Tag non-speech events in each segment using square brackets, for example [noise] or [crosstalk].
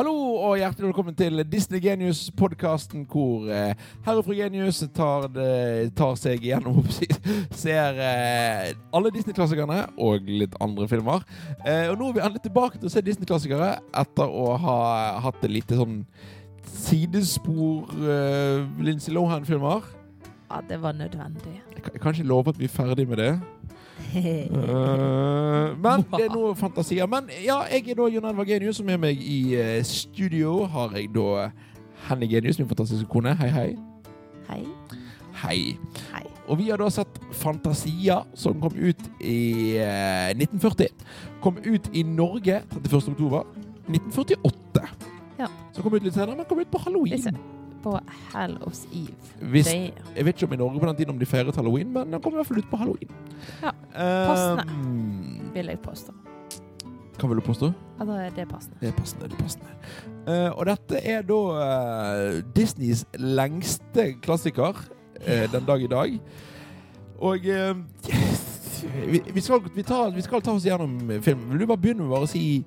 Hallo og hjertelig velkommen til Disney Genius-podkasten hvor eh, herre fru Genius tar, det, tar seg gjennom Ser eh, alle Disney-klassikerne og litt andre filmer. Eh, og nå er vi endelig tilbake til å se Disney-klassikere etter å ha hatt et lite sånn sidespor eh, Lindsay Lohan-filmer. Ja, det var nødvendig. Jeg jeg kan ikke love at vi er ferdig med det. Uh, men det er noe fantasier. Men ja, jeg er da Jon Edvard Genius, og med meg i uh, studio har jeg da Henny Genius, min fantastiske kone. Hei, hei. Hei. Hei. Hei. Og vi har da sett Fantasia, som kom ut i eh, 1940. Kom ut i Norge 31. oktober 1948. Ja. Så kom ut litt senere, men kom ut på halloween. På Hallows Eve. Hvis, jeg vet ikke om i Norge på den tiden om de feiret halloween, men den kom i hvert fall ut på halloween. Ja, passende. vil jeg påstå. Hva vil du påstå? Ja, det er passende. Det er passende. det er passende. Uh, og dette er da uh, Disneys lengste klassiker eh, den dag i dag. Og eh, [laughs] vi, vi, skal, vi, tar, vi skal ta oss gjennom filmen. Vil du bare begynne med å si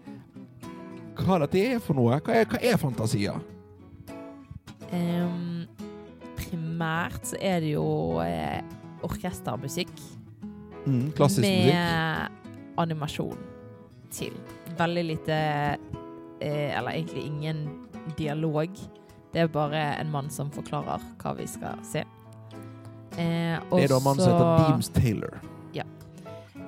hva dette er for noe? Hva er, hva er Fantasia? Ehm, primært så er det jo eh, orkestermusikk Mm, klassisk med musikk. animasjon til. Veldig lite eh, Eller egentlig ingen dialog. Det er bare en mann som forklarer hva vi skal se. Eh, Det er da mannen mann som heter Deems Taylor.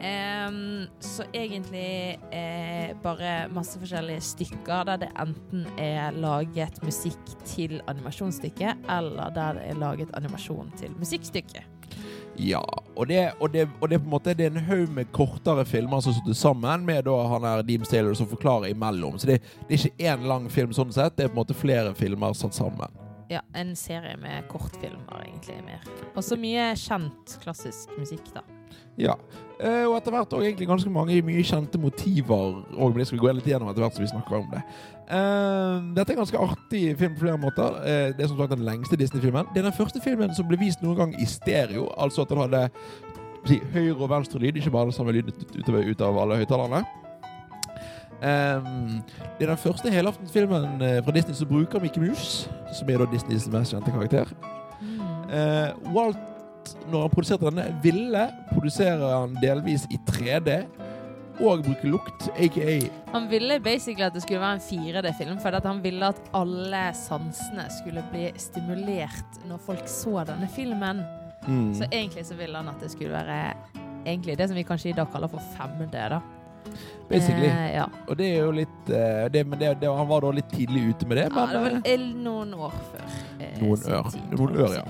Ehm, så egentlig eh, bare masse forskjellige stykker der det enten er laget musikk til animasjonsstykket, eller der det er laget animasjon til musikkstykket. Ja, og det, og, det, og det, på en måte, det er en haug med kortere filmer som sitter sammen med da han er Deems Taylor som forklarer imellom. Så det, det er ikke én lang film sånn sett, det er på en måte flere filmer satt sammen. Ja, en serie med kortfilmer, egentlig, mer. Og så mye kjent klassisk musikk, da. Ja, eh, og etter hvert òg egentlig ganske mange mye kjente motiver og det skal vi gå litt gjennom etter hvert som vi snakker om det. Eh, dette er en ganske artig film på flere måter. Eh, det er som sagt den lengste Disney-filmen. Det er den første filmen som ble vist noen gang i stereo, altså at den hadde si, høyre og venstre lyd, ikke bare den samme lyd utover, ut av alle høyttalerne. Um, det er den første helaftensfilmen fra Disney som bruker Mickey Mouse, som er da Disneys mest kjente karakter. Eh, Når han produserte denne, ville produsere han delvis i 3D og bruke lukt, aka Han ville basically at det skulle være en 4D-film, for at han ville at alle sansene skulle bli stimulert når folk så denne filmen. mm, Så egentlig så ville han at det skulle være egentlig det som vi kanskje i dag kaller for 5D, da. Basically. Eh, ja. Og det er jo litt eh, det, Men det, det, han var da litt tidlig ute med det. ja, Men det var eh, noen år før. eh, noen år, ør. Noen ør, ja.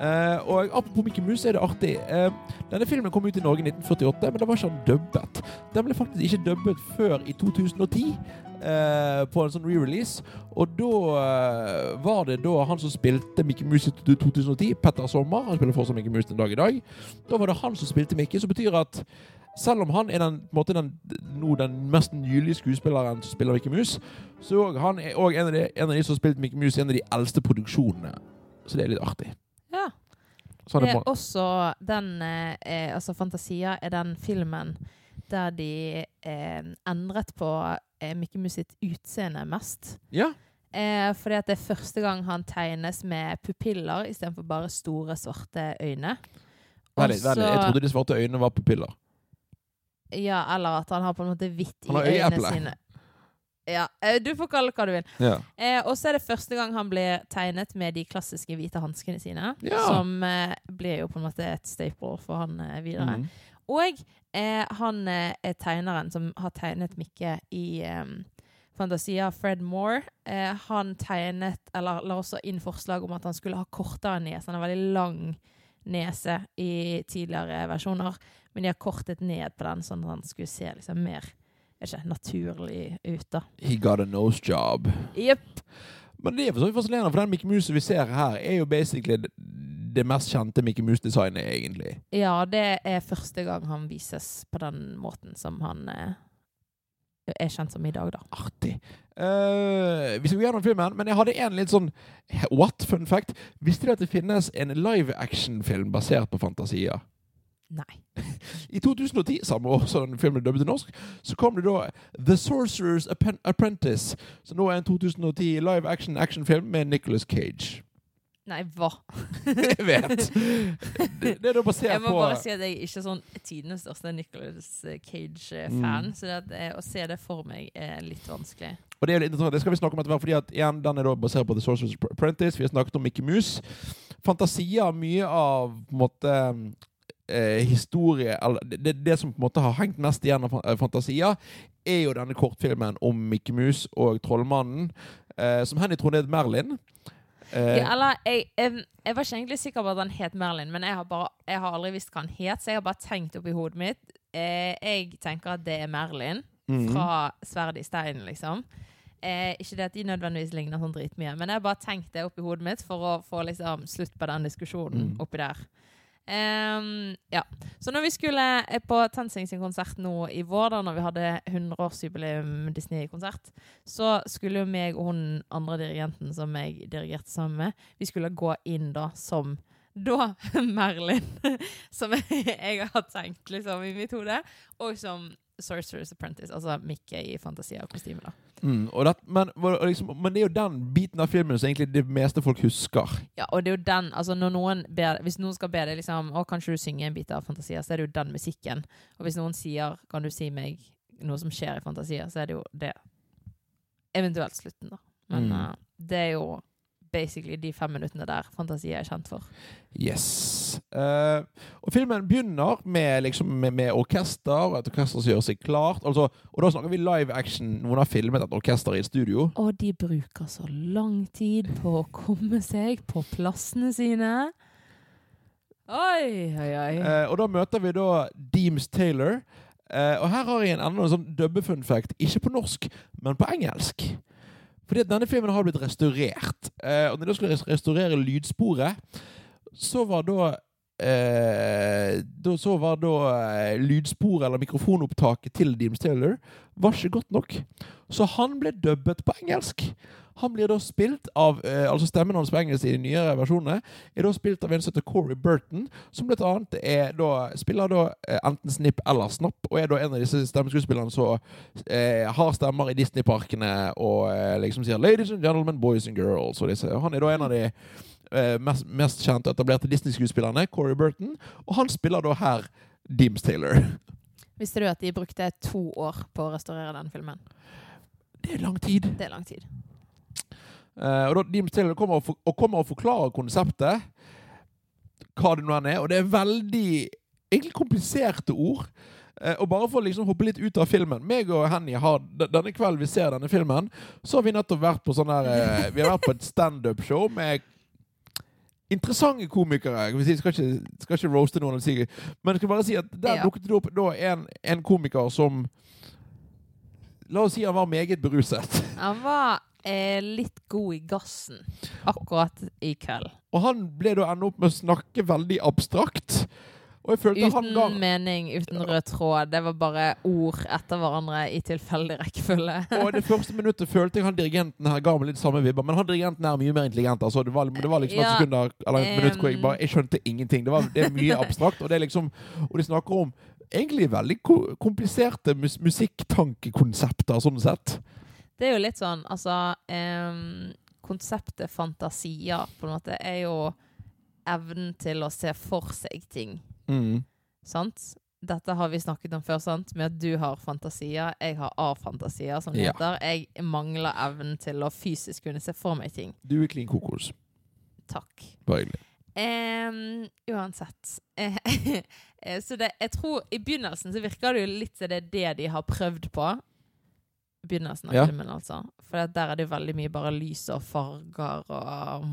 Eh, og apropos Mickey Mouse, er det artig. Uh, denne filmen kom ut i Norge i 1948, men da var ikke han dubbet. Den ble faktisk ikke dubbet før i 2010. Uh, på en sånn re-release. Og da eh, var det da han som spilte Mickey Mouse i 2010, Petter Sommer Han spiller fortsatt Mickey Mouse den dag i dag. Da var det han som spilte Mickey, som betyr at selv om han er den, måte den, no, den mest nylige skuespilleren som spiller Mickey Mouse, så han er også en av, de, en av de som har spilt Mickey Mouse i en av de eldste produksjonene. Så det er litt artig. Det er er også den eh, eh, Altså, Fantasia er den filmen der de eh, endret på eh, Mickey Mouse sitt utseende mest. ja. Eh, fordi at det er første gang han tegnes med pupiller istedenfor bare store, svarte øyne. Vent litt. Jeg trodde de svarte øynene var pupiller. Ja, eller at han har på en måte hvitt i øynene sine. Ja, eh, du får kalle hva du vil. Ja. Eh, og så er det første gang han blir tegnet med de klassiske hvite hanskene sine. Ja. Som eh, blir jo på en måte et staple for han eh, videre. Mm. Og eh, han eh, er tegneren som har tegnet Mikke i eh, Fantasia, Fred Moore. Eh, han tegnet, eller la også inn forslag om at han skulle ha kortere nese. Han har veldig lang nese i tidligere versjoner, men de har kortet ned på den, sånn at han skulle se liksom mer ikke, naturlig ut. da. He got a nose job. Jepp. Men det er for så vidt fascinerende, for den Mickey Mouse vi ser her, er jo basically det, mest kjente Mickey Mouse-designet, egentlig. Ja, det er første gang han vises på den måten som han eh, er kjent som i dag, da. Artig. Uh, vi skal gå gjennom filmen, men jeg hadde en litt sånn what fun fact. Visste du at det finnes en live action-film basert på Fantasia? Nei. [laughs] I 2010, samme år som filmen dubbet til norsk, så kom det da The Sorcerer's Apprentice, som nå er en 2010 live action actionfilm med Nicolas Cage. Nei, hva? [laughs] Jeg vet! Det, det er da basert Jeg må bare si at jeg er ikke sånn tidenes største Nicolas Cage-fan, Mm. så det å se det for meg er litt vanskelig. Og det er litt interessant, det skal vi snakke om etter hvert, fordi at igjen, den er da basert på The Sorcerer's Apprentice. Vi har snakket om Mickey Mouse. Fantasia, mye av på en måte eh, historie eller det, det som på en måte har hengt mest igjen av eh, Fantasia, er jo denne kortfilmen om Mickey Mouse og Trollmannen, eh, som Henny trodde het Merlin. Eh, Ja, eller, jeg, jeg, jeg var ikke egentlig sikker på at han het Merlin, men jeg har, bare, jeg har aldri visst hva han het, så jeg har bare tenkt oppi hodet mitt. Eh, jeg tenker at det er Merlin mhm. fra Sverdet i stein, liksom. Eh, ikke det at de nødvendigvis ligner sånn dritmye, men jeg har bare tenkt det oppi hodet mitt for å få liksom, slutt på den diskusjonen Mm. oppi der. Ehm, ja. Så når vi skulle eh, på Tensing sin konsert nå i vår, da når vi hadde 100-årsjubileum Disney-konsert, så skulle jo meg og hun andre dirigenten som jeg dirigerte sammen med, vi skulle gå inn da som da [laughs] Merlin, [laughs] som jeg har tenkt liksom i mitt hode, og som Sorcerer's Apprentice, altså Mickey i Fantasia-kostyme. da. Mm, det, men, liksom, men det er jo den biten av filmen som egentlig det meste folk husker. Ja, og det er jo den, altså når noen ber, Hvis noen skal be deg liksom, å, kan du synge en bit av Fantasia, så er det jo den musikken. Og hvis noen sier kan du si meg noe som skjer i Fantasia, så er det jo det. Eventuelt slutten, da. Men Mm. uh, det er jo basically de fem minuttene der fantasi er kjent for. Yes. Uh, og filmen begynner med, liksom, med, med orkester, et orkester som gjør seg klart. Altså, og da snakker vi live action. Noen har filmet et orkester i et studio. Og de bruker så lang tid på å komme seg på plassene sine. Oi, oi, oi. Uh, og da møter vi da Deems Taylor. Uh, og her har jeg en enda en sånn dubbe-fun. Ikke på norsk, men på engelsk. Fordi at denne filmen har blitt restaurert. Eh, og når de skulle restaurere lydsporet, så var da eh, Så var da eh, lydsporet, eller mikrofonopptaket til Deems Taylor, var ikke godt nok. Så han ble dubbet på engelsk. Han blir da spilt av eh, Altså stemmen hans på engelsk i de nyere versjonene er da spilt av en som heter Corey Burton, som blant annet er da, spiller da eh, enten Snipp eller Snapp, og er da en av disse stemmeskuespillerne som eh, har stemmer i Disney-parkene og eh, liksom sier 'Ladies and gentlemen, boys and girls'. Og disse. Han er da en av de eh, mest, mest kjente og etablerte Disney-skuespillerne, Corey Burton, og han spiller da her Deems Taylor. Visste du at de brukte to år på å restaurere den filmen? Det er lang tid. Det er lang tid. Eh, og da Deems Taylor kommer og, for, og kommer og forklarer konseptet, hva det nå enn er, og det er veldig egentlig kompliserte ord. Eh, og bare for å liksom hoppe litt ut av filmen Meg og Henny har denne kvelden vi ser denne filmen, så har vi nettopp vært på sånn her eh, Vi har vært på et standup-show med interessante komikere. Jeg skal, ikke, skal ikke roaste noen, men jeg skal bare si at der Ja. dukket det opp en, en komiker som La oss si han var meget beruset. Han var eh, litt god i gassen akkurat i kveld. Og han ble da ende opp med å snakke veldig abstrakt. Uten mening, uten rød tråd. Det var bare ord etter hverandre i tilfeldig rekkefølge. [laughs] Og det første minuttet følte jeg han dirigenten her ga meg litt samme vibber. Men han dirigenten er mye mer intelligent. Altså. Det, var, det var liksom et sekund eller et minutt hvor jeg bare Jeg skjønte ingenting. Det, var, det er mye abstrakt. Og det er liksom Og de snakker om egentlig veldig kompliserte mus musikkkonsepter, sånn sett. Det er jo litt sånn, altså um, Konseptet fantasier på en måte er jo evnen til å se for seg ting. Mm. Sant? Dette har vi snakket om før, sant? med at du har fantasier, jeg har A-fantasier, som det Ja. heter. Jeg mangler evnen til å fysisk kunne se for meg ting. Du er klin kokos. Takk. Bare hyggelig. Em, uansett. [laughs] Eh, så det, jeg tror i begynnelsen så virker det jo litt som det er det de har prøvd på. Begynnelsen av Ja. filmen, altså. For der er det veldig mye bare lys og farger og.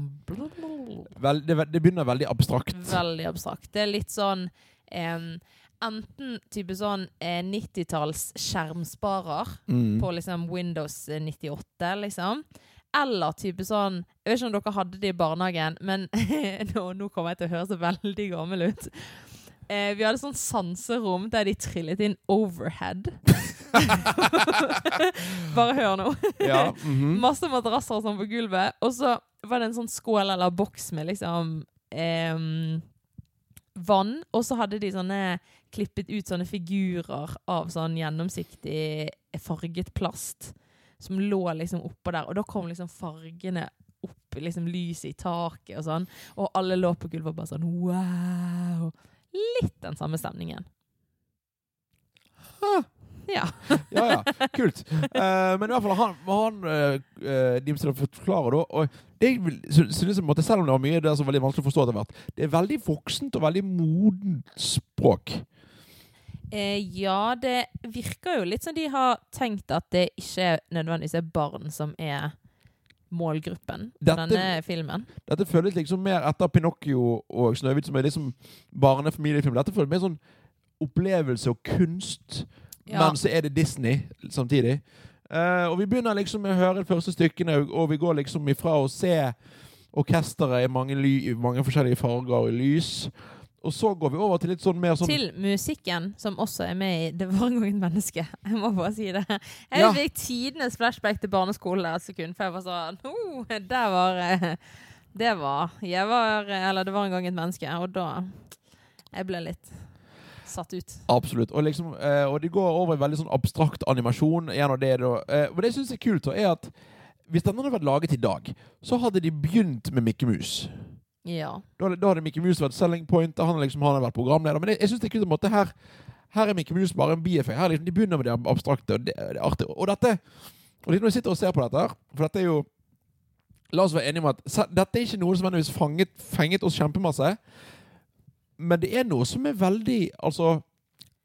Vel, det, det begynner veldig abstrakt. Veldig abstrakt. Det er litt sånn em, Enten type sånn eh, 90-talls skjermsparer Mm. på liksom Windows 98, liksom. Eller type sånn Jeg vet ikke om dere hadde det i barnehagen, men [laughs] nå, nå kommer jeg til å høres så veldig gammel ut. Eh, vi hadde sånn sanserom der de trillet inn overhead. [laughs] Bare hør nå. Ja. mhm. Masse madrasser og sånn på gulvet. Og så var det en sånn skål eller boks med liksom eh, vann, og så hadde de sånne klippet ut sånne figurer av sånn gjennomsiktig farget plast som lå liksom oppå der, og da kom liksom fargene opp, liksom lyset i taket og sånn, og alle lå på gulvet og bare sånn wow. Litt den samme stemningen. Hæ? Ja. [laughs] Ja, ja. Kult. Uh, men i hvert fall, han, han uh, Dimsdal forklarer da og det synes, jeg, Selv om det var mye der som var veldig vanskelig å forstå etter hvert, det er veldig voksent og veldig modent språk. Eh, ja, det virker jo litt som de har tenkt at det ikke nødvendigvis er barn som er målgruppen på Dette- denne filmen. Dette føles liksom mer etter Pinocchio og Snøhvit, som er liksom barnefamiliefilm. Dette føles mer sånn opplevelse og kunst, Ja. men så er det Disney samtidig. Uh, og vi begynner liksom med å høre de første stykkene, og vi går liksom ifra å se orkesteret i mange, mange forskjellige farger og lys, og så går vi over til litt sånn mer sånn Til musikken, som også er med i 'Det var en gang et menneske'. [laughs] Jeg må bare si det. Jeg Ja. fikk tidenes flashback til barneskolen et sekund, for jeg var sånn oh, Der var eh, Det var Jeg var Eller det var en gang et menneske, og da Jeg ble litt satt ut. Absolutt. Og, liksom, eh, og de går over i veldig sånn abstrakt animasjon. Igjen og det, da. Eh, og det jeg syns er kult, er at hvis denne hadde vært laget i dag, så hadde de begynt med Mikke Mus. Ja. Da da hadde Mickey Mouse vært selling point, han, liksom, han vært programleder. Men jeg, jeg synes det er kult en måte her her er Mickey Mouse bare en bieffekt. Liksom, De begynner med det abstrakte, og det, det er artig. Og dette og liksom når jeg sitter og ser på dette her, for dette er jo La oss være enige om at dette er ikke noe som nødvendigvis fanget, fenget oss kjempemasse, men det er noe som er veldig Altså,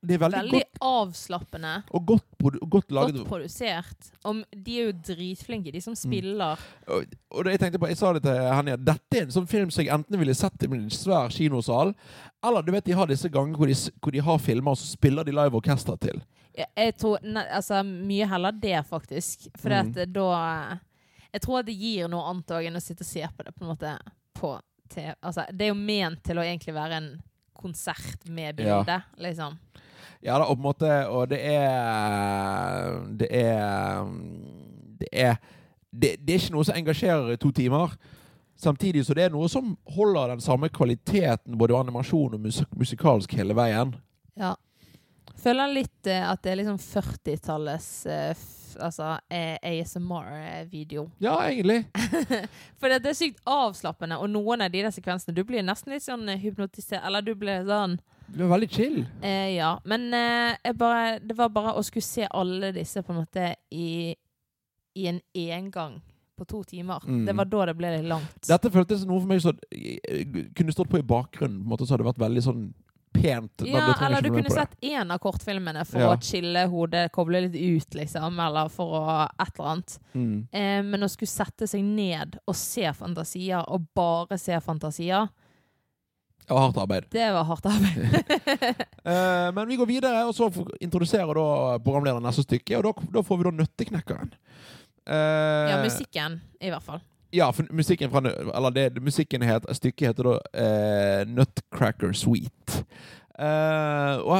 det er veldig, Veldig godt avslappende. og godt, produ- godt laget. Godt produsert. Om, de er jo dritflinke, de som spiller. Og, og det jeg tenkte på, jeg sa det til Henny, at dette er en sånn film som jeg enten ville sett i en svær kinosal, eller du vet de har disse gangene hvor hvor de har filmer, og så spiller de live orkester til. Jeg, jeg tror ne, altså, mye heller det, faktisk. For Mm. at da Jeg tror at det gir noe annet òg enn å sitte og se på det på en måte på TV. Altså, det er jo ment til å egentlig være en konsert med Ja. liksom. Ja da, og på en måte Og det er Det er Det er det, det er ikke noe som engasjerer i to timer. Samtidig så det er noe som holder den samme kvaliteten både animasjon og musik musikalsk hele veien. Ja. Føler litt eh, at det er liksom 40-tallets eh, altså, eh, ASMR-video. Ja, egentlig. [laughs] For det, det er sykt avslappende, og noen av de der sekvensene Du blir nesten litt sånn hypnotisert, eller du blir sånn Det var veldig chill. Eh, ja, men eh, bare, det var bare å skulle se alle disse på en måte i, i en engang på to timer. Mm. Det var da det ble litt langt. Dette føltes noe for meg som eh, kunne stått på i bakgrunnen. På en måte så hadde det vært veldig sånn pent. ja, eller du kunne sett én av kortfilmene for Ja. å chille hodet, koble litt ut, liksom, eller for å et eller annet. Mm. Eh, men å skulle sette seg ned og se fantasier, og bare se fantasier, Det var hardt arbeid. det var hardt arbeid. [laughs] Eh, men vi går videre, og så introduserer da programlederen neste stykke. Og da, da får vi da Nøtteknekkeren. Eh, ja, musikken, i hvert fall. Ja, for musikken fra Eller det, musikken het, stykket heter da eh, Nutcracker Suite. Uh, og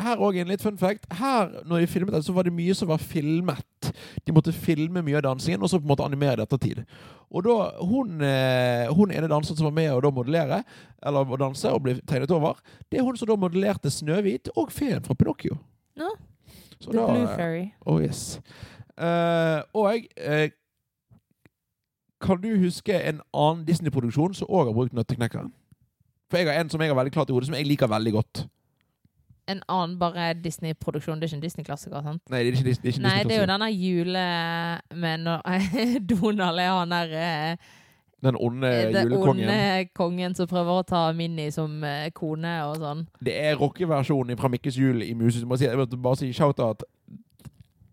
her- òg en litt fun fact. Her, når vi filmet det, så var det mye som var filmet. De måtte filme mye av dansingen, og så på en måte animere det ettertid. Og da, hun, eh, hun ene danseren som var med å da modellere, eller å danse og bli tegnet over, det er hun som da modellerte Snøhvit og feen fra Pinocchio. No. Så The da- Blue Fairy. Oh yes. Eh, og eh, kan du huske en annen Disney-produksjon som òg har brukt Nøtteknekkeren? For jeg har en som jeg har veldig klart i hodet, som jeg liker veldig godt. En annen bare Disney-produksjon. Det er ikke en Disney-klassiker, sant? Nei, det er ikke, det er ikke Nei, det er jo denne jule... med når [laughs] Donald er han der eh, Den onde Den julekongen. onde kongen som prøver å ta Minnie som eh, kone og sånn. Det er rockeversjonen fra Mikkes jul i Muses. Jeg må si- Jeg bare si shout-out.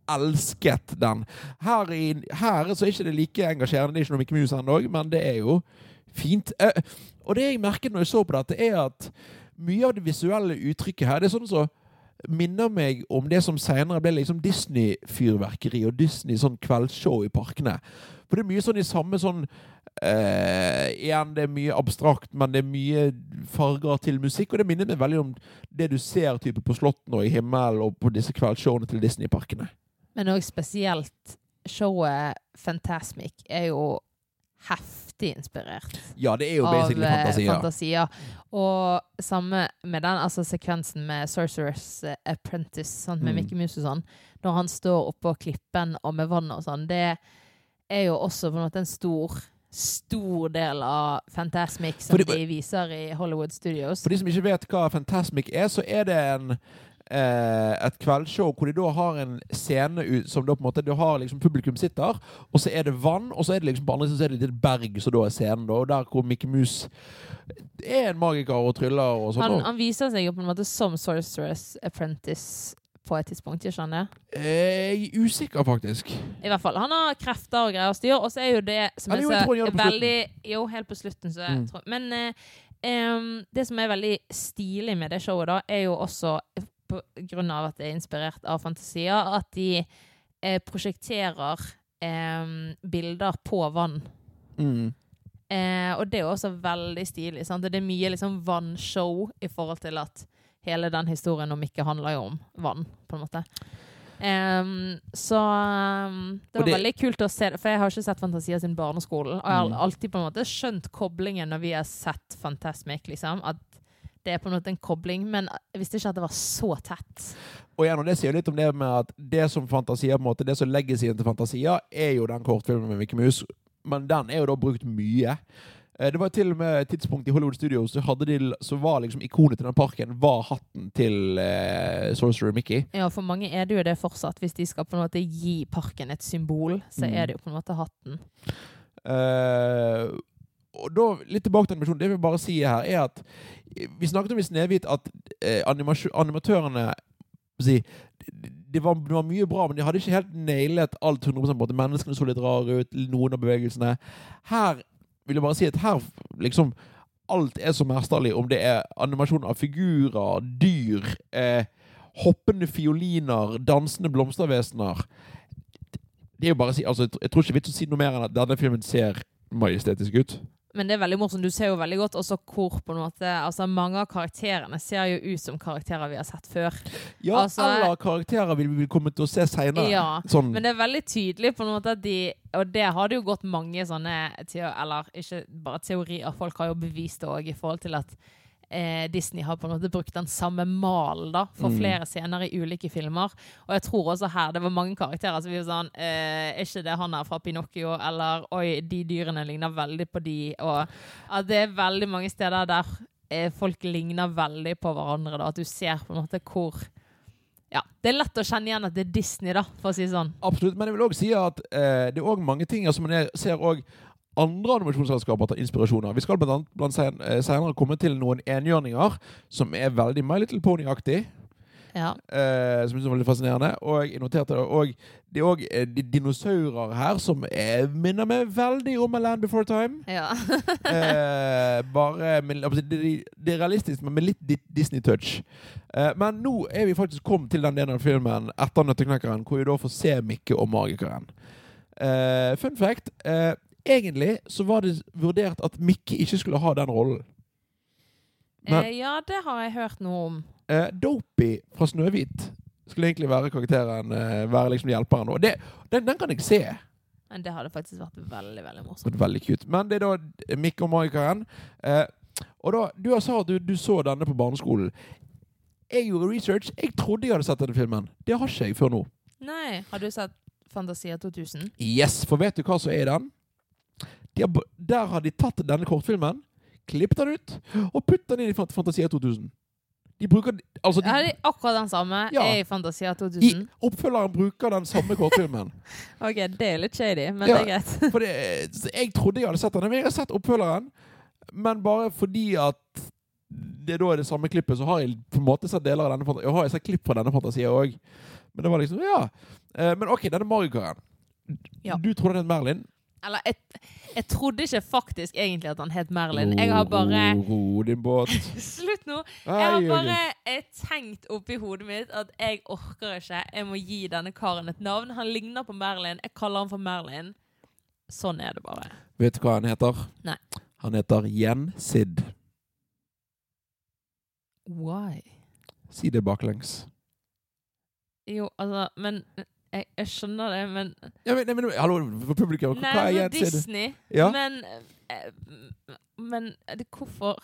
Elsket den. Her, i, her så er ikke det like engasjerende. Det er ikke noe Mikke Mus ennå, men det er jo fint. Eh, og det jeg merket når jeg så på dette, er at mye av det visuelle uttrykket her, det er sånn som minner meg om det som senere ble liksom Disney-fyrverkeri og Disney sånn i parkene. For det er mye sånn i samme sånn eh, Igjen, det er mye abstrakt, men det er mye farger til musikk. Og det minner meg veldig om det du ser type på slottene og i himmelen og på disse kveldsshowene til Disney-parkene. Men òg spesielt showet Fantasmic er jo heftig inspirert Ja, det er jo av basically eh, fantasier. fantasier. Og samme med den altså sekvensen med Sorcerer's eh, Apprentice, sant, med Mm. Mickey Mouse og sånn. Når han står oppå klippen og med vann og sånn. Det er jo også på en måte en stor stor del av Fantasmic som de viser i Hollywood Studios. For de som ikke vet hva Fantasmic er, så er det en et kveldsshow hvor de da har en scene ut, som da på en måte Du har liksom publikum sitter, og så er det vann, og så er det liksom på andre siden så er det et berg som da er scenen, da, og der hvor Mickey Mus er en magiker og tryller og sånn. Han, han viser seg jo på en måte som Sorceress Apprentice på et tidspunkt, ikke sant? Eh, Jeg er usikker, faktisk. I hvert fall. Han har krefter og greier å styre, og så er jo det som er så jeg veldig Jo, helt på slutten, så jeg Mm. tror Men eh, Um, det som er veldig stilig med det showet, da, er jo også av at det er inspirert av fantasier, at de eh, prosjekterer eh, bilder på vann. Mm. Eh, og det er jo også veldig stilig. Sant? Det er mye liksom vannshow i forhold til at hele den historien om ikke handler jo om vann, på en måte. Um, så um, det var det- veldig kult å se det, for jeg har ikke sett Fantasia siden barneskolen. Og jeg har Mm. alltid på en måte skjønt koblingen når vi har sett Fantasmic, liksom. At det er på en måte en kobling, men jeg visste ikke at det var så tett. Og igjen, og det sier litt om det med at det som fantasier, på en måte, det som legacyen til fantasier, er jo den kortfilmen med Mickey Mouse. Men den er jo da brukt mye. Eh, Det var til og med et tidspunkt i Hollywood Studios så, hadde de, så var liksom ikonet til den parken var hatten til eh, Sorcerer Mickey. Ja, for mange er det jo det fortsatt. Hvis de skal på en måte gi parken et symbol, så Mm. er det jo på en måte hatten. Eh, og da, litt tilbake til animasjon. Det jeg bare si her, er at vi snakket om i Snehvit at eh, animatørene si, det, var, det var mye bra, men de hadde ikke helt nailet alt 100 på at. Menneskene så litt rare ut, noen av bevegelsene. Her vil jeg bare si at her liksom Alt er så mesterlig, om det er animasjon av figurer, dyr, eh, hoppende fioliner, dansende blomstervesener. Det er jo bare å si, altså, jeg tror ikke vits å si noe mer enn at denne filmen ser majestetisk ut. Men det er veldig morsomt. Du ser jo veldig godt også hvor på en måte Altså Mange av karakterene ser jo ut som karakterer vi har sett før. Ja, Altså- eller karakterer vi vil komme til å se seinere. Ja, Sånn, Men det er veldig tydelig på en måte at de Og det har det jo gått mange sånne Eller ikke bare teorier, folk har jo bevist det òg i forhold til at eh, Disney har på en måte brukt den samme malen da, for Mm. flere scener i ulike filmer. Og jeg tror også her det var mange karakterer som vi var sånn eh, Er ikke det han er fra Pinocchio? Eller Oi, de dyrene ligner veldig på de. Og at det er veldig mange steder der eh, folk ligner veldig på hverandre. da, At du ser på en måte hvor ja, Det er lett å kjenne igjen at det er Disney, da, for å si sånn. Absolutt. Men jeg vil òg si at eh, det er òg mange ting som man er- ser òg andre animasjonsselskaper tar inspirasjon av. Vi skal blant blant sen, eh, senere komme til noen enhjørninger som er veldig My Little Pony-aktig. Ja. Eh, som er veldig fascinerende. Og jeg noterte det òg Det er òg de dinosaurer her som er, minner meg veldig om A Land Before Time. ja. [laughs] Eh, bare det, det er realistisk, men med litt Disney-touch. Eh, men nå er vi faktisk kommet til den delen av filmen etter Nøtteknekkeren, hvor vi da får se Mikke og Magikeren. Eh, fun fact. Eh, egentlig så var det vurdert at Mikke ikke skulle ha den rollen. Men- Eh, ja, det har jeg hørt noe om. Eh, Dopey fra Snøhvit skulle egentlig være karakteren, eh, være liksom hjelperen. Og det, den, den kan jeg se. Men det hadde faktisk vært veldig veldig morsomt. veldig cute. Men det er da Mikke og Magikeren. Eh, og da, Du har sa at du, du så denne på barneskolen. Jeg gjorde research. Jeg trodde jeg hadde sett denne filmen. Det har ikke jeg før nå. Nei, har du sett Fantasia 2000? Yes, For vet du hva som er i den? De har, der har de tatt denne kortfilmen, klippet den ut og puttet den inn i Fantasia 2000. De bruker Altså, de, Ja, det er akkurat den samme Ja. i Fantasia i 2000. oppfølgeren bruker den samme kortfilmen. [laughs] Ok, det er litt shady, men Ja. det er greit. [laughs] For det, jeg trodde jeg hadde sett den, men jeg har sett oppfølgeren. Men bare fordi at det da er det samme klippet, så har jeg på en måte sett deler av denne fantasien. Jeg har sett klipp fra denne fantasien òg. Men det var liksom Ja. Eh, Men OK, denne magikeren. Ja. Du trodde den het Merlin? Eller, jeg, jeg trodde ikke faktisk egentlig at han het Merlin. Jeg har bare Ro, ro din båt. [laughs] Slutt nå! Jeg har bare jeg tenkt oppi hodet mitt at jeg orker ikke. Jeg må gi denne karen et navn. Han ligner på Merlin. Jeg kaller han for Merlin. Sånn er det bare. Vet du hva han heter? Nei. Han heter Jen-Sid. Why? Si det baklengs. Jo, altså Men jeg, jeg skjønner det, men Ja, men, men hallo, for publikum, Nei, hva er det Disney. Ja. Men eh, Men det, hvorfor?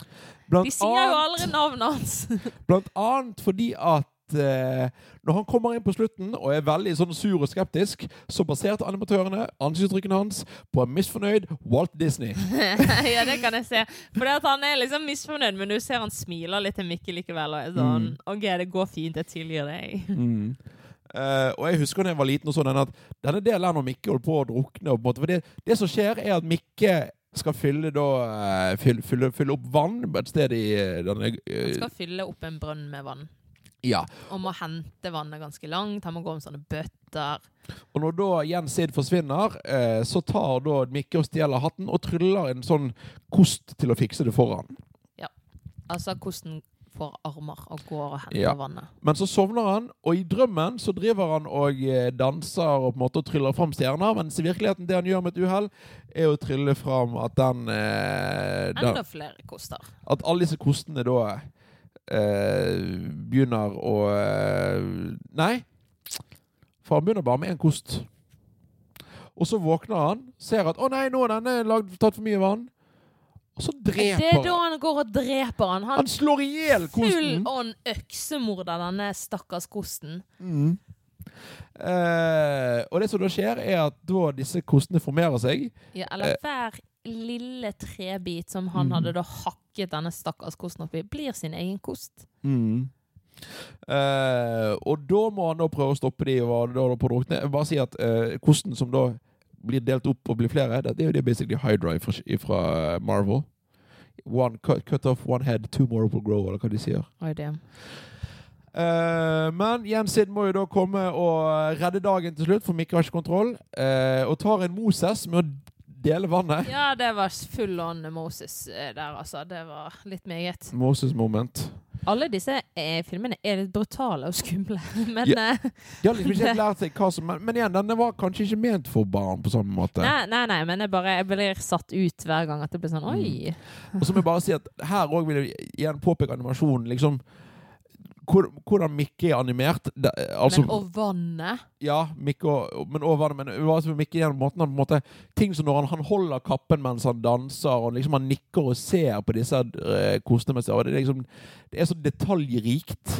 Blant De sier jo aldri navnet hans. [laughs] Blant annet fordi at eh, når han kommer inn på slutten og er veldig sånn sur og skeptisk, så baserte animatørene ansiktsuttrykkene hans på en misfornøyd Walt Disney. [laughs] ja, det kan jeg se. Fordi han er liksom misfornøyd, men du ser han smiler litt til Mikke likevel. Og er sånn Mm. OK, det går fint, jeg tilgir deg. Mm. Eh, og jeg husker da jeg var liten, og sånn, at denne delen er når Mikke holdt på å drukne og på måte, For det, det som skjer, er at Mikke skal fylle, da, uh, fylle, fylle, fylle opp vann et sted i denne Han skal fylle opp en brønn med vann. Ja. Og må hente vannet ganske langt. Han må gå om sånne bøtter. Og når da Jens Sid forsvinner, så tar da Mikke og stjeler hatten og tryller en sånn kost til å fikse det for han. Altså hvordan får armer og går og henter Ja. vannet. Men så sovner han, og i drømmen så driver han og eh, danser og på en måte tryller fram stjerner, mens i virkeligheten det han gjør med et uhell, er å trylle fram at den, eh, den Enda flere koster. At alle disse kostene da eh, begynner å eh, Nei. For han begynner bare med én kost. Og så våkner han, ser at 'Å nei, nå har denne lagd, tatt for mye vann'. Og så Det er da han. han går og dreper han. Han Han slår i hjel full kosten. on øksemorder, denne stakkars kosten. Mm. Eh, og det som da skjer, er at da disse kostene formerer seg. Ja, eller Eh. hver lille trebit som han Mm. hadde da hakket denne stakkars kosten oppi, blir sin egen kost. Mm. Eh, og da må han da prøve å stoppe de og da, da på drukne. Bare si at eh, kosten som da blir delt opp og blir flere, det, er jo det basically Hydra fra, fra Marvel. One cut, cut off one head, two more will grow, eller hva de sier. Oh. Eh, men Jens Sid må jo da komme og redde dagen til slutt, for Mikke har ikke kontroll. Uh, og tar en Moses med å dele vannet. Ja, det var full on Moses eh, der, altså. Det var litt meget. Moses moment. Alle disse eh, filmene er litt brutale og skumle, [laughs] men Ja. eh, De har liksom ikke [laughs] lært seg hva som Men, men igjen, denne var kanskje ikke ment for barn på samme måte. nei, nei, nei, men jeg bare jeg blir satt ut hver gang at det blir sånn Mm. Oi! Og så må jeg bare si at her òg vil jeg igjen påpeke animasjonen. Liksom, hvor, hvordan Mikke er animert. Det, altså, men og vannet ja, Mikke og, men og vannet. Men altså, Mikke gjennom måten han på en måte Ting som når han, han holder kappen mens han danser, og liksom han nikker og ser på disse uh, kostene med seg. Og det, liksom, det er så detaljrikt.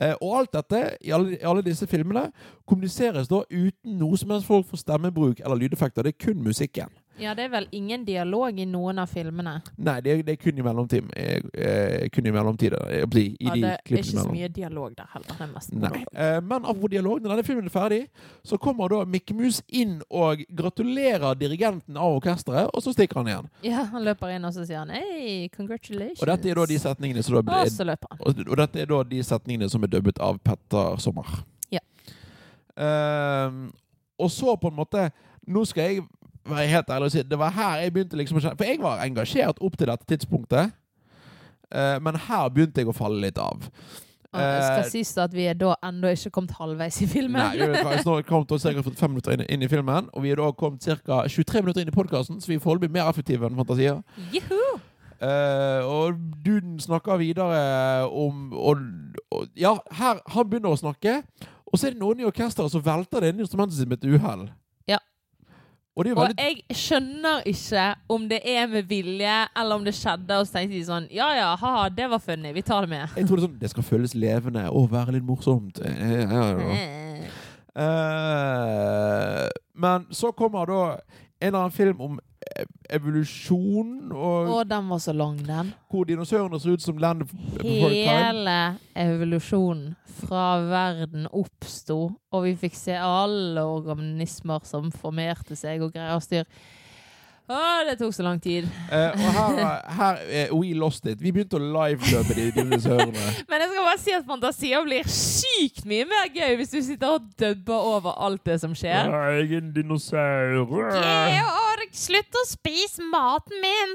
Eh, og alt dette, i alle, i alle disse filmene, kommuniseres da uten noe som helst folk for stemmebruk eller lydeffekter. Det er kun musikken. Ja, det er vel ingen dialog i noen av filmene. Nei, det er, det er kun i mellomtiden. Eh, eh, kun i mellomtid. eh, I, i Ja, de det er ikke så mye dialog der heller. Det er mest Nei. Eh, men apropos dialog, når denne filmen er ferdig, så kommer da Mikke Mus inn og gratulerer dirigenten av orkesteret, og så stikker han igjen. Ja, han løper inn og så sier han Hei, congratulations. Og dette er da de setningene som da Og så løper han. og, og dette er da de setningene som er dubbet av Petter Sommer. Ja. Eh, og så på en måte Nå skal jeg være helt ærlig og si det var her jeg begynte liksom å kjenne For jeg var engasjert opp til dette tidspunktet, uh, men her begynte jeg å falle litt av. Og det skal Eh, sies at vi er da ennå ikke kommet halvveis i filmen. Nei, vi har snart kommet oss fem minutter inn, inn i filmen, og vi er da kommet ca. 23 minutter inn i podkasten, så vi er foreløpig mer effektive enn fantasier. Juhu! Eh, og duden snakker videre om og, og, Ja, her han begynner å snakke, og så er det noen i orkesteret som velter det inn instrumentet sitt med et uhell. Ja. Og det jo Og jeg skjønner ikke om det er med vilje, eller om det skjedde, og så tenkte de sånn Ja ja, haha, det var funny, vi tar det med. Jeg tror det sånn Det skal føles levende og være litt morsomt. Ja, ja, ja. Eh. Eh, men så kommer da en eller annen film om eh, evolusjon, og Å, den var så lang, den. hvor dinosaurene ser ut som Land Before Hele evolusjonen fra verden oppsto, og vi fikk se alle organismer som formerte seg og greier og styr. Å, det tok så lang tid. Uh, og her, her uh, We lost it. Vi begynte å liveløpe de dinosaurene. [laughs] Men jeg skal bare si at fantasier blir sykt mye mer gøy hvis du sitter og dubber over alt det som skjer. Jeg er en dinosaur. Georg, slutt å spise maten min!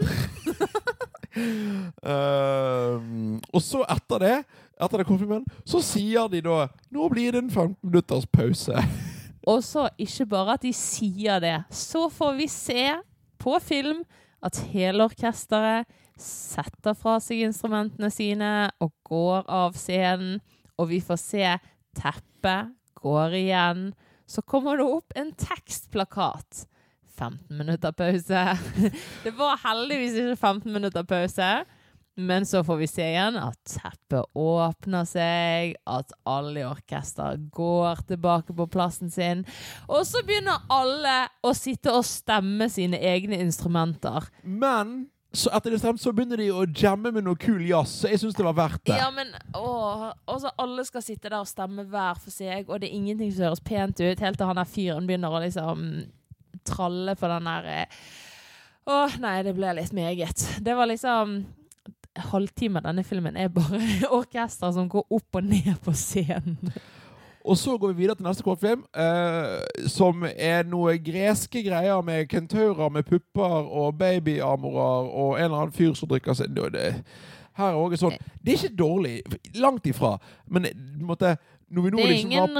uh, [laughs] og så etter det, etter det kom filmen, så sier de da Nå blir det en 15 minutters pause. [laughs] Og så ikke bare at de sier det, så får vi se på film at hele orkesteret setter fra seg instrumentene sine og går av scenen, og vi får se teppet går igjen, så kommer det opp en tekstplakat. 15 minutter pause. [laughs] Det var heldigvis ikke 15 minutter pause. Men så får vi se igjen at teppet åpner seg, at alle i orkester går tilbake på plassen sin. Og så begynner alle å sitte og stemme sine egne instrumenter. Men så etter det stemt, så begynner de å jamme med noe kul jazz, så jeg syns det var verdt det. Ja, men åh, alle skal sitte der og stemme hver for seg, og det er ingenting som høres pent ut, helt til han der fyren begynner å liksom tralle på den der Å, Åh, nei, det ble litt meget. Det var liksom halvtime av denne filmen er bare [laughs] orkester som går opp og ned på scenen. Og så går vi videre til neste kortfilm, eh, som er noe greske greier med kentaurer med pupper og babyamorer og en eller annen fyr som drikker seg Her er også sånn Det er ikke dårlig, langt ifra, men måtte, en måte når vi nå på Det er liksom ingen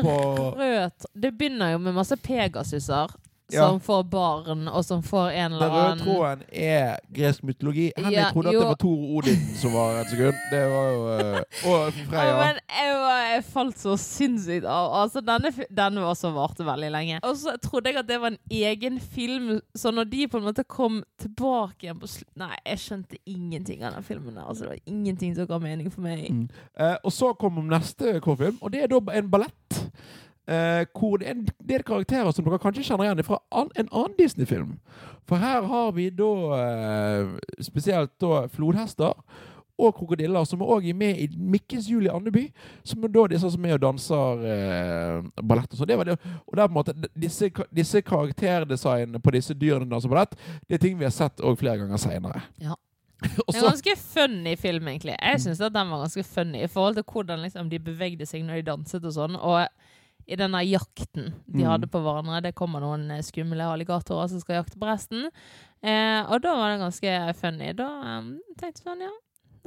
rød Det begynner jo med masse Pegasuser Ja. som får barn, og som får en eller Den eller røde annen tråden er gresk mytologi. Henrik Ja, trodde at det var Tor Odin som var et sekund. Det var jo uh, Og [laughs] Freya. Ja, men jeg, var, jeg falt så sinnssykt av. Altså, denne, denne var så varte veldig lenge. Og så trodde jeg at det var en egen film, så når de på en måte kom tilbake igjen på slutt Nei, jeg skjønte ingenting av den filmen. Altså, det var ingenting som ga mening for meg. Mm. Uh, og så kom neste kortfilm, og det er da en ballett. Eh, hvor det er en del karakterer som dere kanskje kjenner igjen fra an, en annen Disney-film. For her har vi da eh, spesielt da flodhester og krokodiller, som er også med i Mikkens jul i Andeby. Som er da disse som er og danser eh, ballett. Og sånn. det var det. Og det er på en måte disse, disse karakterdesignene på disse dyrene danser ballett, det er ting vi har sett også flere ganger seinere. Ja. [laughs] og En så ganske funny film, egentlig. Jeg syns den var ganske funny i forhold til hvordan liksom, de bevegde seg når de danset og sånn. Og i denne jakten de Mm. hadde på hverandre, det kommer noen eh, skumle alligatorer som skal jakte på resten. Eh, og da var det ganske funny. Da um, tenkte jeg sånn, ja,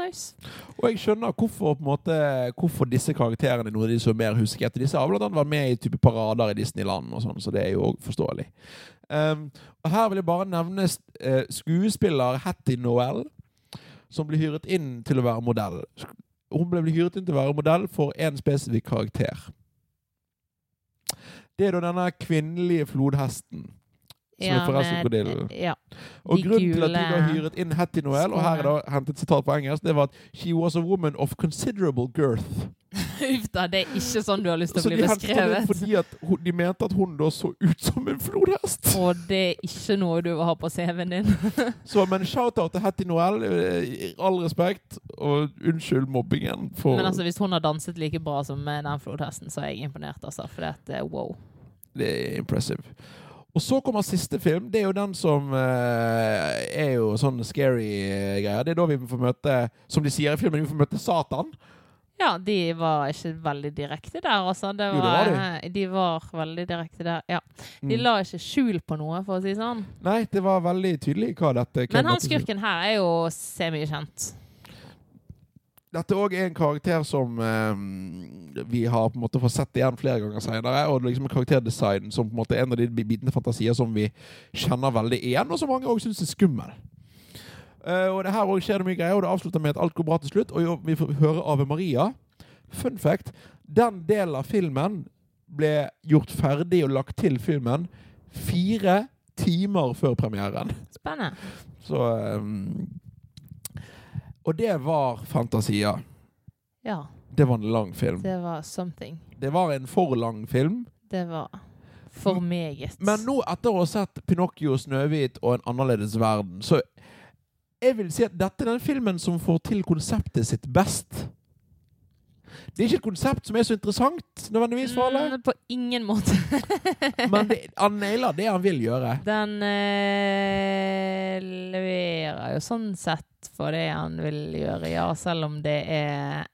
nice. Og jeg skjønner hvorfor, måte, hvorfor disse karakterene noe noen av de som er mer husket. Disse har blant annet vært med i type parader i Disneyland, og sånn, så det er jo forståelig. Um, og Her vil jeg bare nevne uh, skuespiller Hattie Noel, som ble hyret inn til å være modell. Hun ble hyret inn til å være modell for én spesifikk karakter. Det er da denne kvinnelige flodhesten. Som er forresten krokodillen. Ja. Og grunnen til at de har da hyret inn Hattie Noel, og her er da hentet sitat på engelsk, det var at She was a woman of considerable girth. [laughs] Uff da, det er ikke sånn du har lyst til å bli henne inn beskrevet. fordi at hun, de mente at hun da så ut som en flodhest. Og det er ikke noe du vil ha på CV-en din. [laughs] Så, men shout-out til Hattie Noel. eh, All respekt, og unnskyld mobbingen. For Men altså, hvis hun har danset like bra som den flodhesten, så er jeg imponert, altså. For det er wow. det er impressive. Og så kommer siste film. Det er jo den som eh, er jo sånn scary eh, greier. Det er da vi får møte, som de sier i filmen, vi får møte Satan. Ja, de var ikke veldig direkte der, altså. Det Jo, det var, de. de. var veldig direkte der, ja. De Mm. la ikke skjul på noe, for å si sånn. Nei, det var veldig tydelig hva dette hvem Men han skurken her er jo semikjent. Dette òg er en karakter som eh, vi har på en måte fått sett igjen flere ganger senere. Og liksom karakterdesign som på en måte er en av de bitene fantasier som vi kjenner veldig igjen, og som mange òg syns er skummel. Eh, og det her også skjer det mye greier, og det avslutter med at alt går bra til slutt. Og jo, vi får høre Ave Maria. Fun fact den delen av filmen ble gjort ferdig og lagt til filmen fire timer før premieren. Spennende. Så um, Og det var Fantasia. Ja, Det var en lang film. det var something. Det var en for lang film. Det var for meget. Men nå, etter å ha sett Pinocchio, Snøhvit og En annerledes verden, så jeg vil si at dette er den filmen som får til konseptet sitt best. Det er ikke et konsept som er så interessant, nødvendigvis, for alle. Mm, på ingen måte. [laughs] Men det, han nailer det han vil gjøre. Den øh, leverer jo sånn sett for det han vil gjøre, ja, selv om det er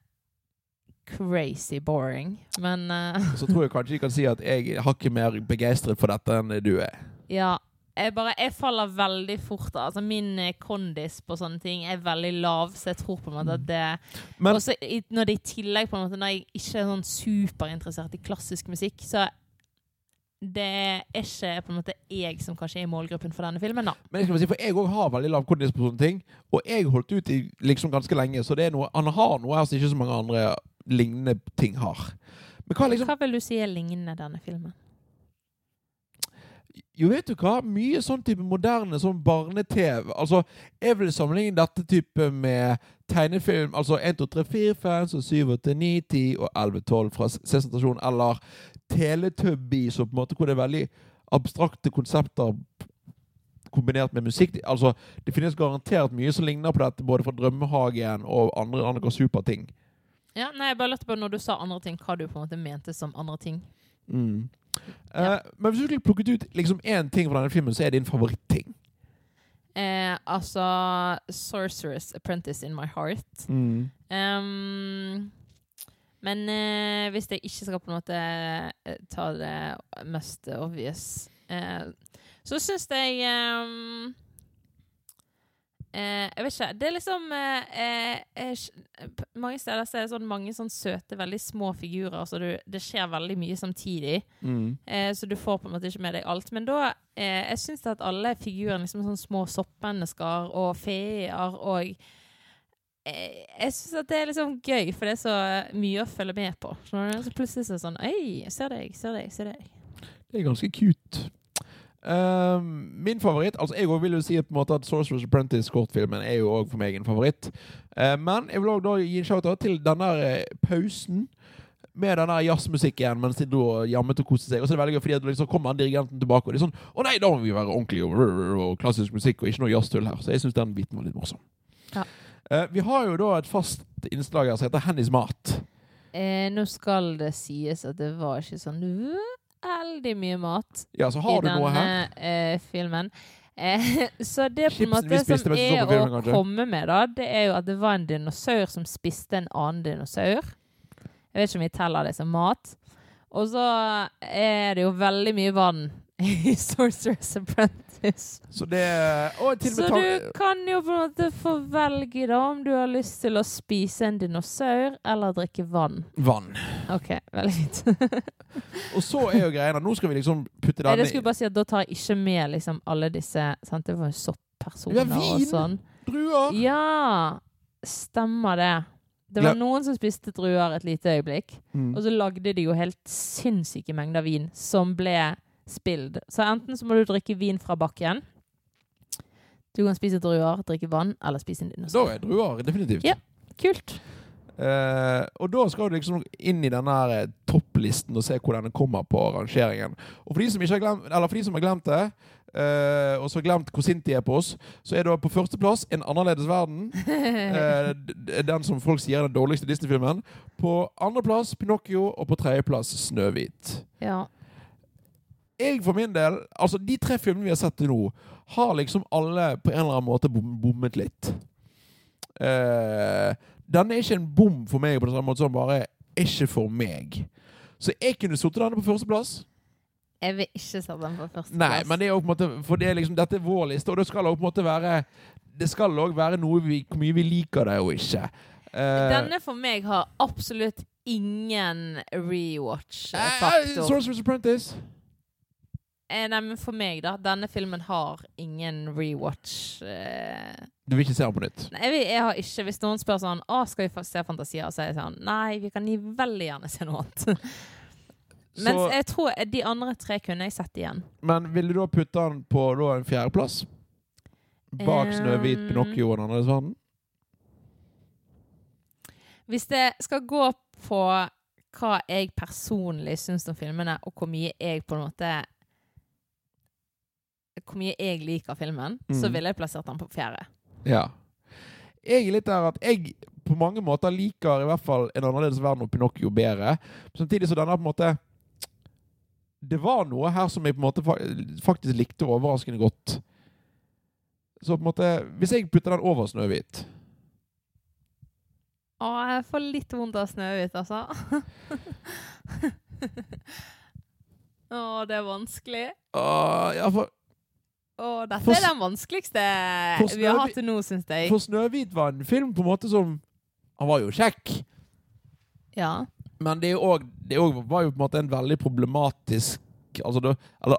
crazy boring. Men øh. Så tror jeg kanskje de kan si at jeg har ikke mer begeistret for dette enn du er. [laughs] ja. Jeg, bare, jeg faller veldig fort av. Altså, min eh, kondis på sånne ting er veldig lav, så jeg tror på en måte at det Men- Også når det i tillegg på en måte Når jeg ikke er sånn superinteressert i klassisk musikk, så det er ikke på en måte jeg som kanskje er i målgruppen for denne filmen, da. Men jeg skal si, for jeg òg har veldig lav kondis på sånne ting. Og jeg holdt ut i liksom ganske lenge, så det er noe, han har noe her som ikke så mange andre lignende ting har. Liksom Hva vil du si er lignende denne filmen? Jo, vet du hva? Mye sånn type moderne sånn barne-TV. Altså, jeg vil sammenligne dette type med tegnefilm. Altså 1, 2, 3, 4, 5, så 7, 8, 9, 10 og 11, 12 fra C-sentrasjon. Eller Teletubby, så på en måte hvor det er veldig abstrakte konsepter kombinert med musikk. Altså, Det finnes garantert mye som ligner på dette, både fra Drømmehagen og andre, andre superting. Ja, nei, jeg bare lurte på når du sa andre ting, hva du på en måte mente som andre ting. Mm. Ja. Eh, men hvis du skulle plukket ut liksom én ting fra denne filmen, så er det din favoritting. Eh, altså Sorceress Apprentice in my heart. Mm. Um, men eh, hvis jeg ikke skal på en måte eh, ta det mest obvious, eh, så syns jeg ehm, eh, Jeg vet ikke. Det er liksom eh, eh, eh, Mange steder så er det sånn mange sånn søte, veldig små figurer, så du, det skjer veldig mye samtidig. Mm. Eh, så du får på en måte ikke med deg alt. Men da eh, Jeg syns at alle figurene liksom sånn små soppmennesker og feer og eh, Jeg syns at det er liksom gøy, for det er så mye å følge med på. Så plutselig så er det sånn Oi, ser deg, ser deg, ser deg. Det er ganske cute. Ehm, min favoritt altså Jeg vil jo si på en måte at Sorcerer's Apprentice-kortfilmen er jo også for meg en favoritt. Uh, men jeg vil da gi en shout-out til denne der pausen med den jazzmusikken mens de da jammet og koste seg. Og så er det veldig gøy, fordi at liksom kommer dirigenten tilbake, og de er sånn Å nei, da må vi være ordentlige og, og klassisk musikk, og ikke noe jazztull her. Så jeg syns den biten var litt morsom. Ja. Uh, vi har jo da et fast innslag her som heter Hennys mat. Eh, nå skal det sies at det var ikke sånn veldig mye mat Ja, så har i denne eh, filmen. Eh, [laughs] så det på en måte som er å komme med, da, det er jo at det var en dinosaur som spiste en annen dinosaur. Jeg vet ikke om vi teller det som mat. Og så er det jo veldig mye vann [laughs] i Sorcerer's Apprentice. Så det Så du kan jo på en måte få velge da om du har lyst til å spise en dinosaur eller drikke vann. vann. OK, veldig fint. [laughs] Og så er jo greia Nå skal vi liksom putte Nei, den det skulle bare si at Da tar jeg ikke med liksom alle disse sant? Det var jo sopppersoner Ja, vin! og sånn. druer. Ja, stemmer det. Det var noen som spiste druer et lite øyeblikk. Mm. Og så lagde de jo helt sinnssyke mengder vin som ble spild. Så enten så må du drikke vin fra bakken. Du kan spise druer, drikke vann, eller spise en Da er druer definitivt. Ja. Kult. Uh, og da skal du liksom inn i denne eh, topplisten og se hvor denne kommer på rangeringen. Og for de som, har glemt, eller for de som har glemt det, uh, og som har glemt hvor sint de er på oss, så er det på førsteplass En annerledes verden. [laughs] D- den som folk sier er den dårligste Disney-filmen. På andreplass Pinocchio, og på tredjeplass Snøhvit. ja. Jeg for min del Altså, de tre filmene vi har sett til nå, har liksom alle på en eller annen måte bom, bommet litt. Uh, denne er ikke en bom for meg på den samme måte som bare ikke for meg. Så jeg kunne satt denne på førsteplass. Jeg vil ikke sette den på førsteplass. Nei, men det er jo på en måte For det er liksom, dette er vår liste, og det skal også på en måte være Det skal òg være noe vi, hvor mye vi liker det og ikke. Uh, Denne for meg har absolutt ingen eh, rewatch-faktor. Sorcerer's Apprentice. Eh, nei, men for meg, da. Denne filmen har ingen rewatch. Eh. Du vil ikke se den på nytt? Nei, jeg, jeg har ikke Hvis noen spør sånn Å, skal vi se Fantasia, så er jeg sånn Nei, vi kan veldig gjerne se noe annet. [laughs] Mens jeg tror de andre tre kunne jeg sett igjen. men vil du da putte den på da, en fjerdeplass? Bak Snøhvit, Um, Pinocchio og den andre sånn? Hvis det skal gå på hva jeg personlig syns om filmene, og hvor mye jeg på en måte Hvor mye jeg liker filmen, så Mm. ville jeg plassert den på fjerde. Ja. Jeg er litt der at jeg på mange måter liker i hvert fall En annerledes verden og Pinocchio bedre. Samtidig så denne på en måte Det var noe her som jeg på en måte faktisk likte overraskende godt. Så på en måte Hvis jeg putter den over Snøhvit Å, jeg får litt vondt av Snøhvit, altså. [laughs] Å, det er vanskelig. Åh, ja, for, Å, dette For er den vanskeligste vi har hatt til nå, syns jeg. for Snøhvit var en film på en måte som Han var jo kjekk. Ja. Men det, også, det jo- var jo på en måte en veldig problematisk Altså, det, eller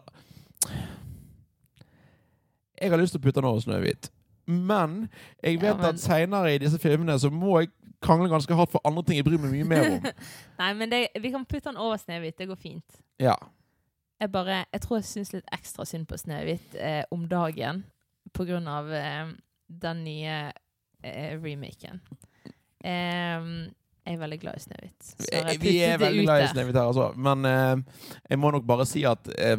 Jeg har lyst til å putte den over Snøhvit. Men jeg vet Ja, men- at seinere i disse filmene så må jeg krangle ganske hardt for andre ting jeg bryr meg mye mer om. [laughs] Nei, men det, vi kan putte den over Snehvit. Det går fint. Ja. Jeg bare Jeg tror jeg syns litt ekstra synd på Snehvit eh, om dagen på grunn av eh, den nye eh, remaken. Jeg er veldig glad i Snehvit. Vi er veldig ut glad i. Snehvit her, altså. Men eh, jeg må nok bare si at eh,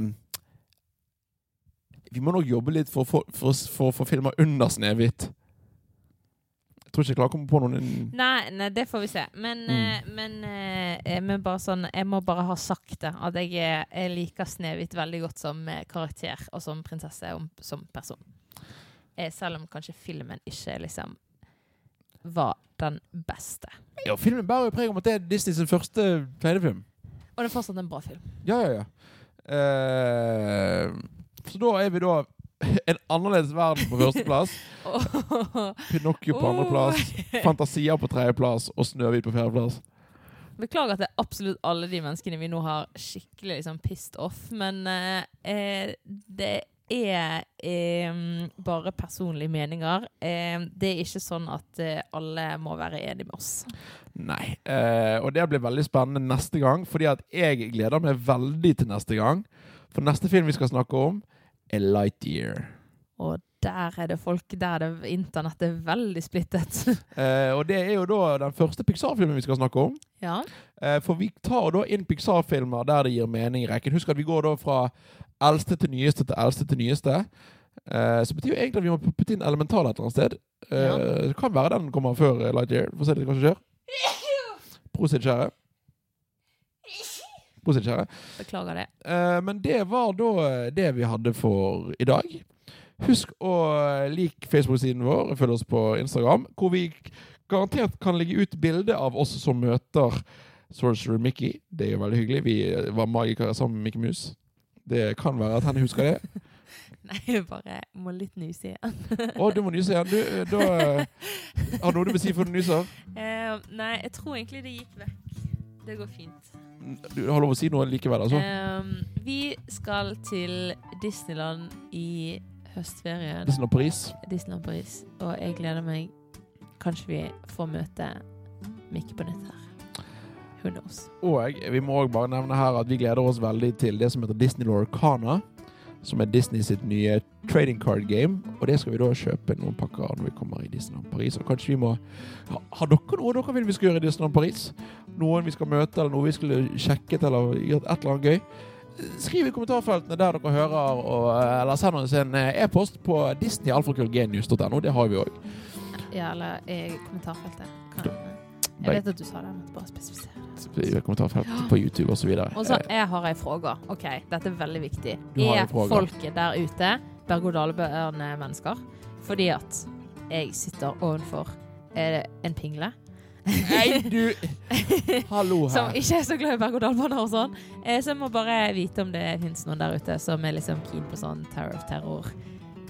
Vi må nok jobbe litt for å få- filmer under Snehvit. Tror ikke jeg klarer å komme på noen Nei, nei, det får vi se. Men, Mm. eh, men, eh, men bare sånn Jeg må bare ha sagt det. At jeg, er- jeg liker Snehvit veldig godt som eh, karakter og som prinsesse og som person. Eh, selv om kanskje filmen ikke liksom var den beste. Ja, Filmen bærer jo preg om at det er Disney sin første tegnefilm. Og det er fortsatt en bra film. Ja, ja, ja. Uh, så da er vi da [laughs] En annerledes verden på førsteplass. [laughs] Pinocchio på andreplass. Fantasia på tredjeplass og Snøhvit på fjerdeplass. Beklager at det er absolutt alle de menneskene vi nå har skikkelig liksom pissed off, men eh, eh, det er eh, bare personlige meninger. Eh, det er ikke sånn at eh, alle må være enige med oss. Nei. Eh, og det blir veldig spennende neste gang, fordi at jeg gleder meg veldig til neste gang. For neste film vi skal snakke om, er Lightyear. Og der er det folk Der er det internettet er veldig splittet. [laughs] Eh, og det er jo da den første Pixar-filmen vi skal snakke om. ja. Eh, for vi tar da inn Pixar-filmer der det gir mening i rekken. Husk at vi går da fra eldste til nyeste til eldste til nyeste. Eh, så betyr jo egentlig at vi må putte inn Elemental et eller annet sted. Eh, Ja. Det kan være den kommer før eh, Lightyear. Få se litt hva som skjer. [laughs] Prosit, kjære. Prosit, kjære. Beklager det. Eh, men det var da eh, det vi hadde for i dag. Husk å like Facebook-siden vår, følg oss på Instagram, hvor vi garantert kan legge ut bilde av oss som møter Sorcerer Mickey. Det er jo veldig hyggelig. Vi eh, var magikere sammen med Mickey Mus. Det kan være at henne husker det. [laughs] Nei, jeg bare må litt nyse igjen. Å, du må nyse igjen. Du, da Har du noe du vil si før du nyser? Uh, [laughs] nei, jeg tror egentlig det gikk vekk. Det går fint. Du har lov å si noe likevel, altså. Um, vi skal til Disneyland i høstferien. Disneyland Paris. Disneyland Paris. Og jeg gleder meg. Kanskje vi får møte Mikke på nytt her. Who knows? Og vi må også bare nevne her at vi gleder oss veldig til det som heter Disney Lorcana. Som er Disney sitt nye trading card game. Og det skal vi da kjøpe noen pakker av når vi kommer i Disneyland Paris. Og kanskje vi må ha, Har dere noe dere vil vi skal gjøre i Disneyland Paris? Noen vi skal møte, eller noe vi skulle sjekket, eller gjort et eller annet gøy? Skriv i kommentarfeltene der dere hører, og, eller send oss en eh, e-post på disneyalfakrøllgenius.no. Det har vi òg. Ja, eller i kommentarfeltet. Kan, jeg vet at du sa det, men bare spesifisere det. I kommentarfeltet [gasps] på YouTube osv. Og så jeg har ei fråga. OK, dette er veldig viktig. Er folket der ute berg-og-dal-mennesker? Fordi at jeg sitter ovenfor en pingle. Nei, du Hallo Som ikke er så glad i berg-og-dal-baner og sånn. Eh, så jeg må bare vite om det fins noen der ute som er liksom keen på sånn Tower of Terror.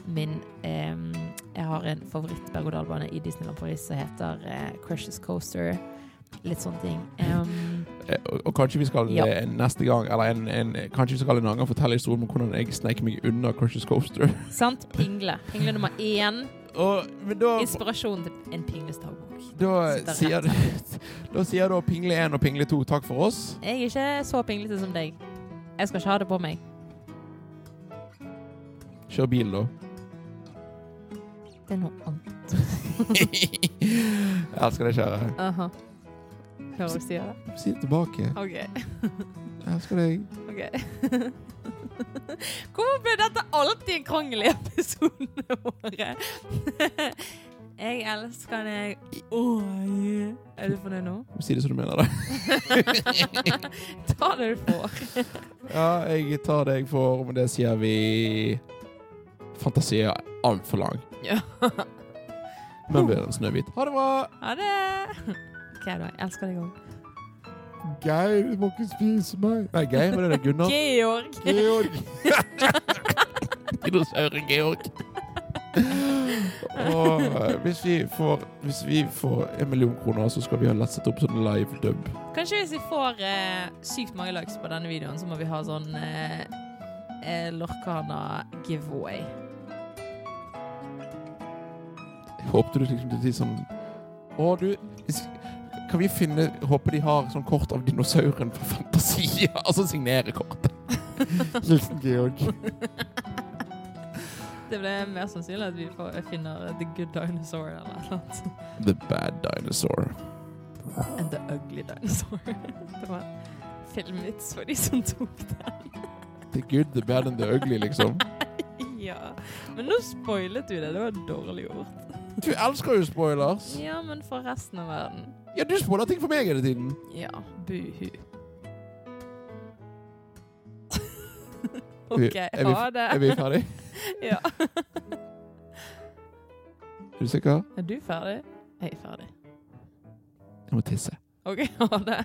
Min eh, Jeg har en favoritt-berg-og-dal-bane i Disneyland Paris som heter eh, Crushes Coaster. Litt sånne ting. Um, Og, og kanskje vi skal Ja. eh, neste gang Eller en, en, kanskje vi skal en annen gang fortelle historien om hvordan jeg sneik meg unna Crushes Coaster. [laughs] sant? Pingle. Pingle nummer én. Og, da, Inspirasjon til en pingles dagbok. Da, sier, [laughs] da sier da Pingle 1 og Pingle 2 takk for oss. Jeg er ikke så pinglete som deg. Jeg skal ikke ha det på meg. Kjør bil, da. Det er noe annet. [laughs] Jeg elsker deg, kjære. Aha. Hører du sier det? Si det tilbake. OK. Jeg elsker deg. ok. [laughs] Hvorfor ble dette alltid en krangel i episodene våre? Jeg elsker deg. Oi. Er du fornøyd nå? Si det som du mener det. [laughs] Ta det du får. Ja, jeg tar det jeg får, Men det sier vi Fantasi er altfor lang. Ja. Men blir den Snøhvit. Ha det bra! Ha det. OK, da. Jeg elsker deg òg. Geir, du må ikke spise meg. Nei, Geir, var det det? Gunnar? Georg. Georg. [laughs] Dinosauren Georg. Og eh, hvis vi, får, hvis vi får en million kroner, så skal vi ha lastet opp sånn live dub. Kanskje hvis vi får eh, sykt mange likes på denne videoen, så må vi ha sånn eh, eh, Lorcana giveaway. Håpte du liksom til å si sånn Å, du Kan vi finne Håper de har sånn kort av dinosauren fra Fantasia? [laughs] Altså signere kortet. Hilsen Georg. [laughs] Det ble mer sannsynlig at vi får, finner The Good Dinosaur eller noe annet. The Bad Dinosaur. And The Ugly Dinosaur. [laughs] Det var filmvits for de som tok den. The Good, The Bad and The Ugly, liksom. [laughs] Ja. Men nå spoilet du det. Det var dårlig gjort. Du elsker jo spoilers. Ja, men for resten av verden. Ja, du spoiler ting for meg hele tiden. Ja, buhu. OK, ha det. Er vi ferdig? [laughs] Ja. [laughs] Er du sikker? Er du ferdig? Jeg er ferdig. Jeg må tisse. OK, [laughs] ha det.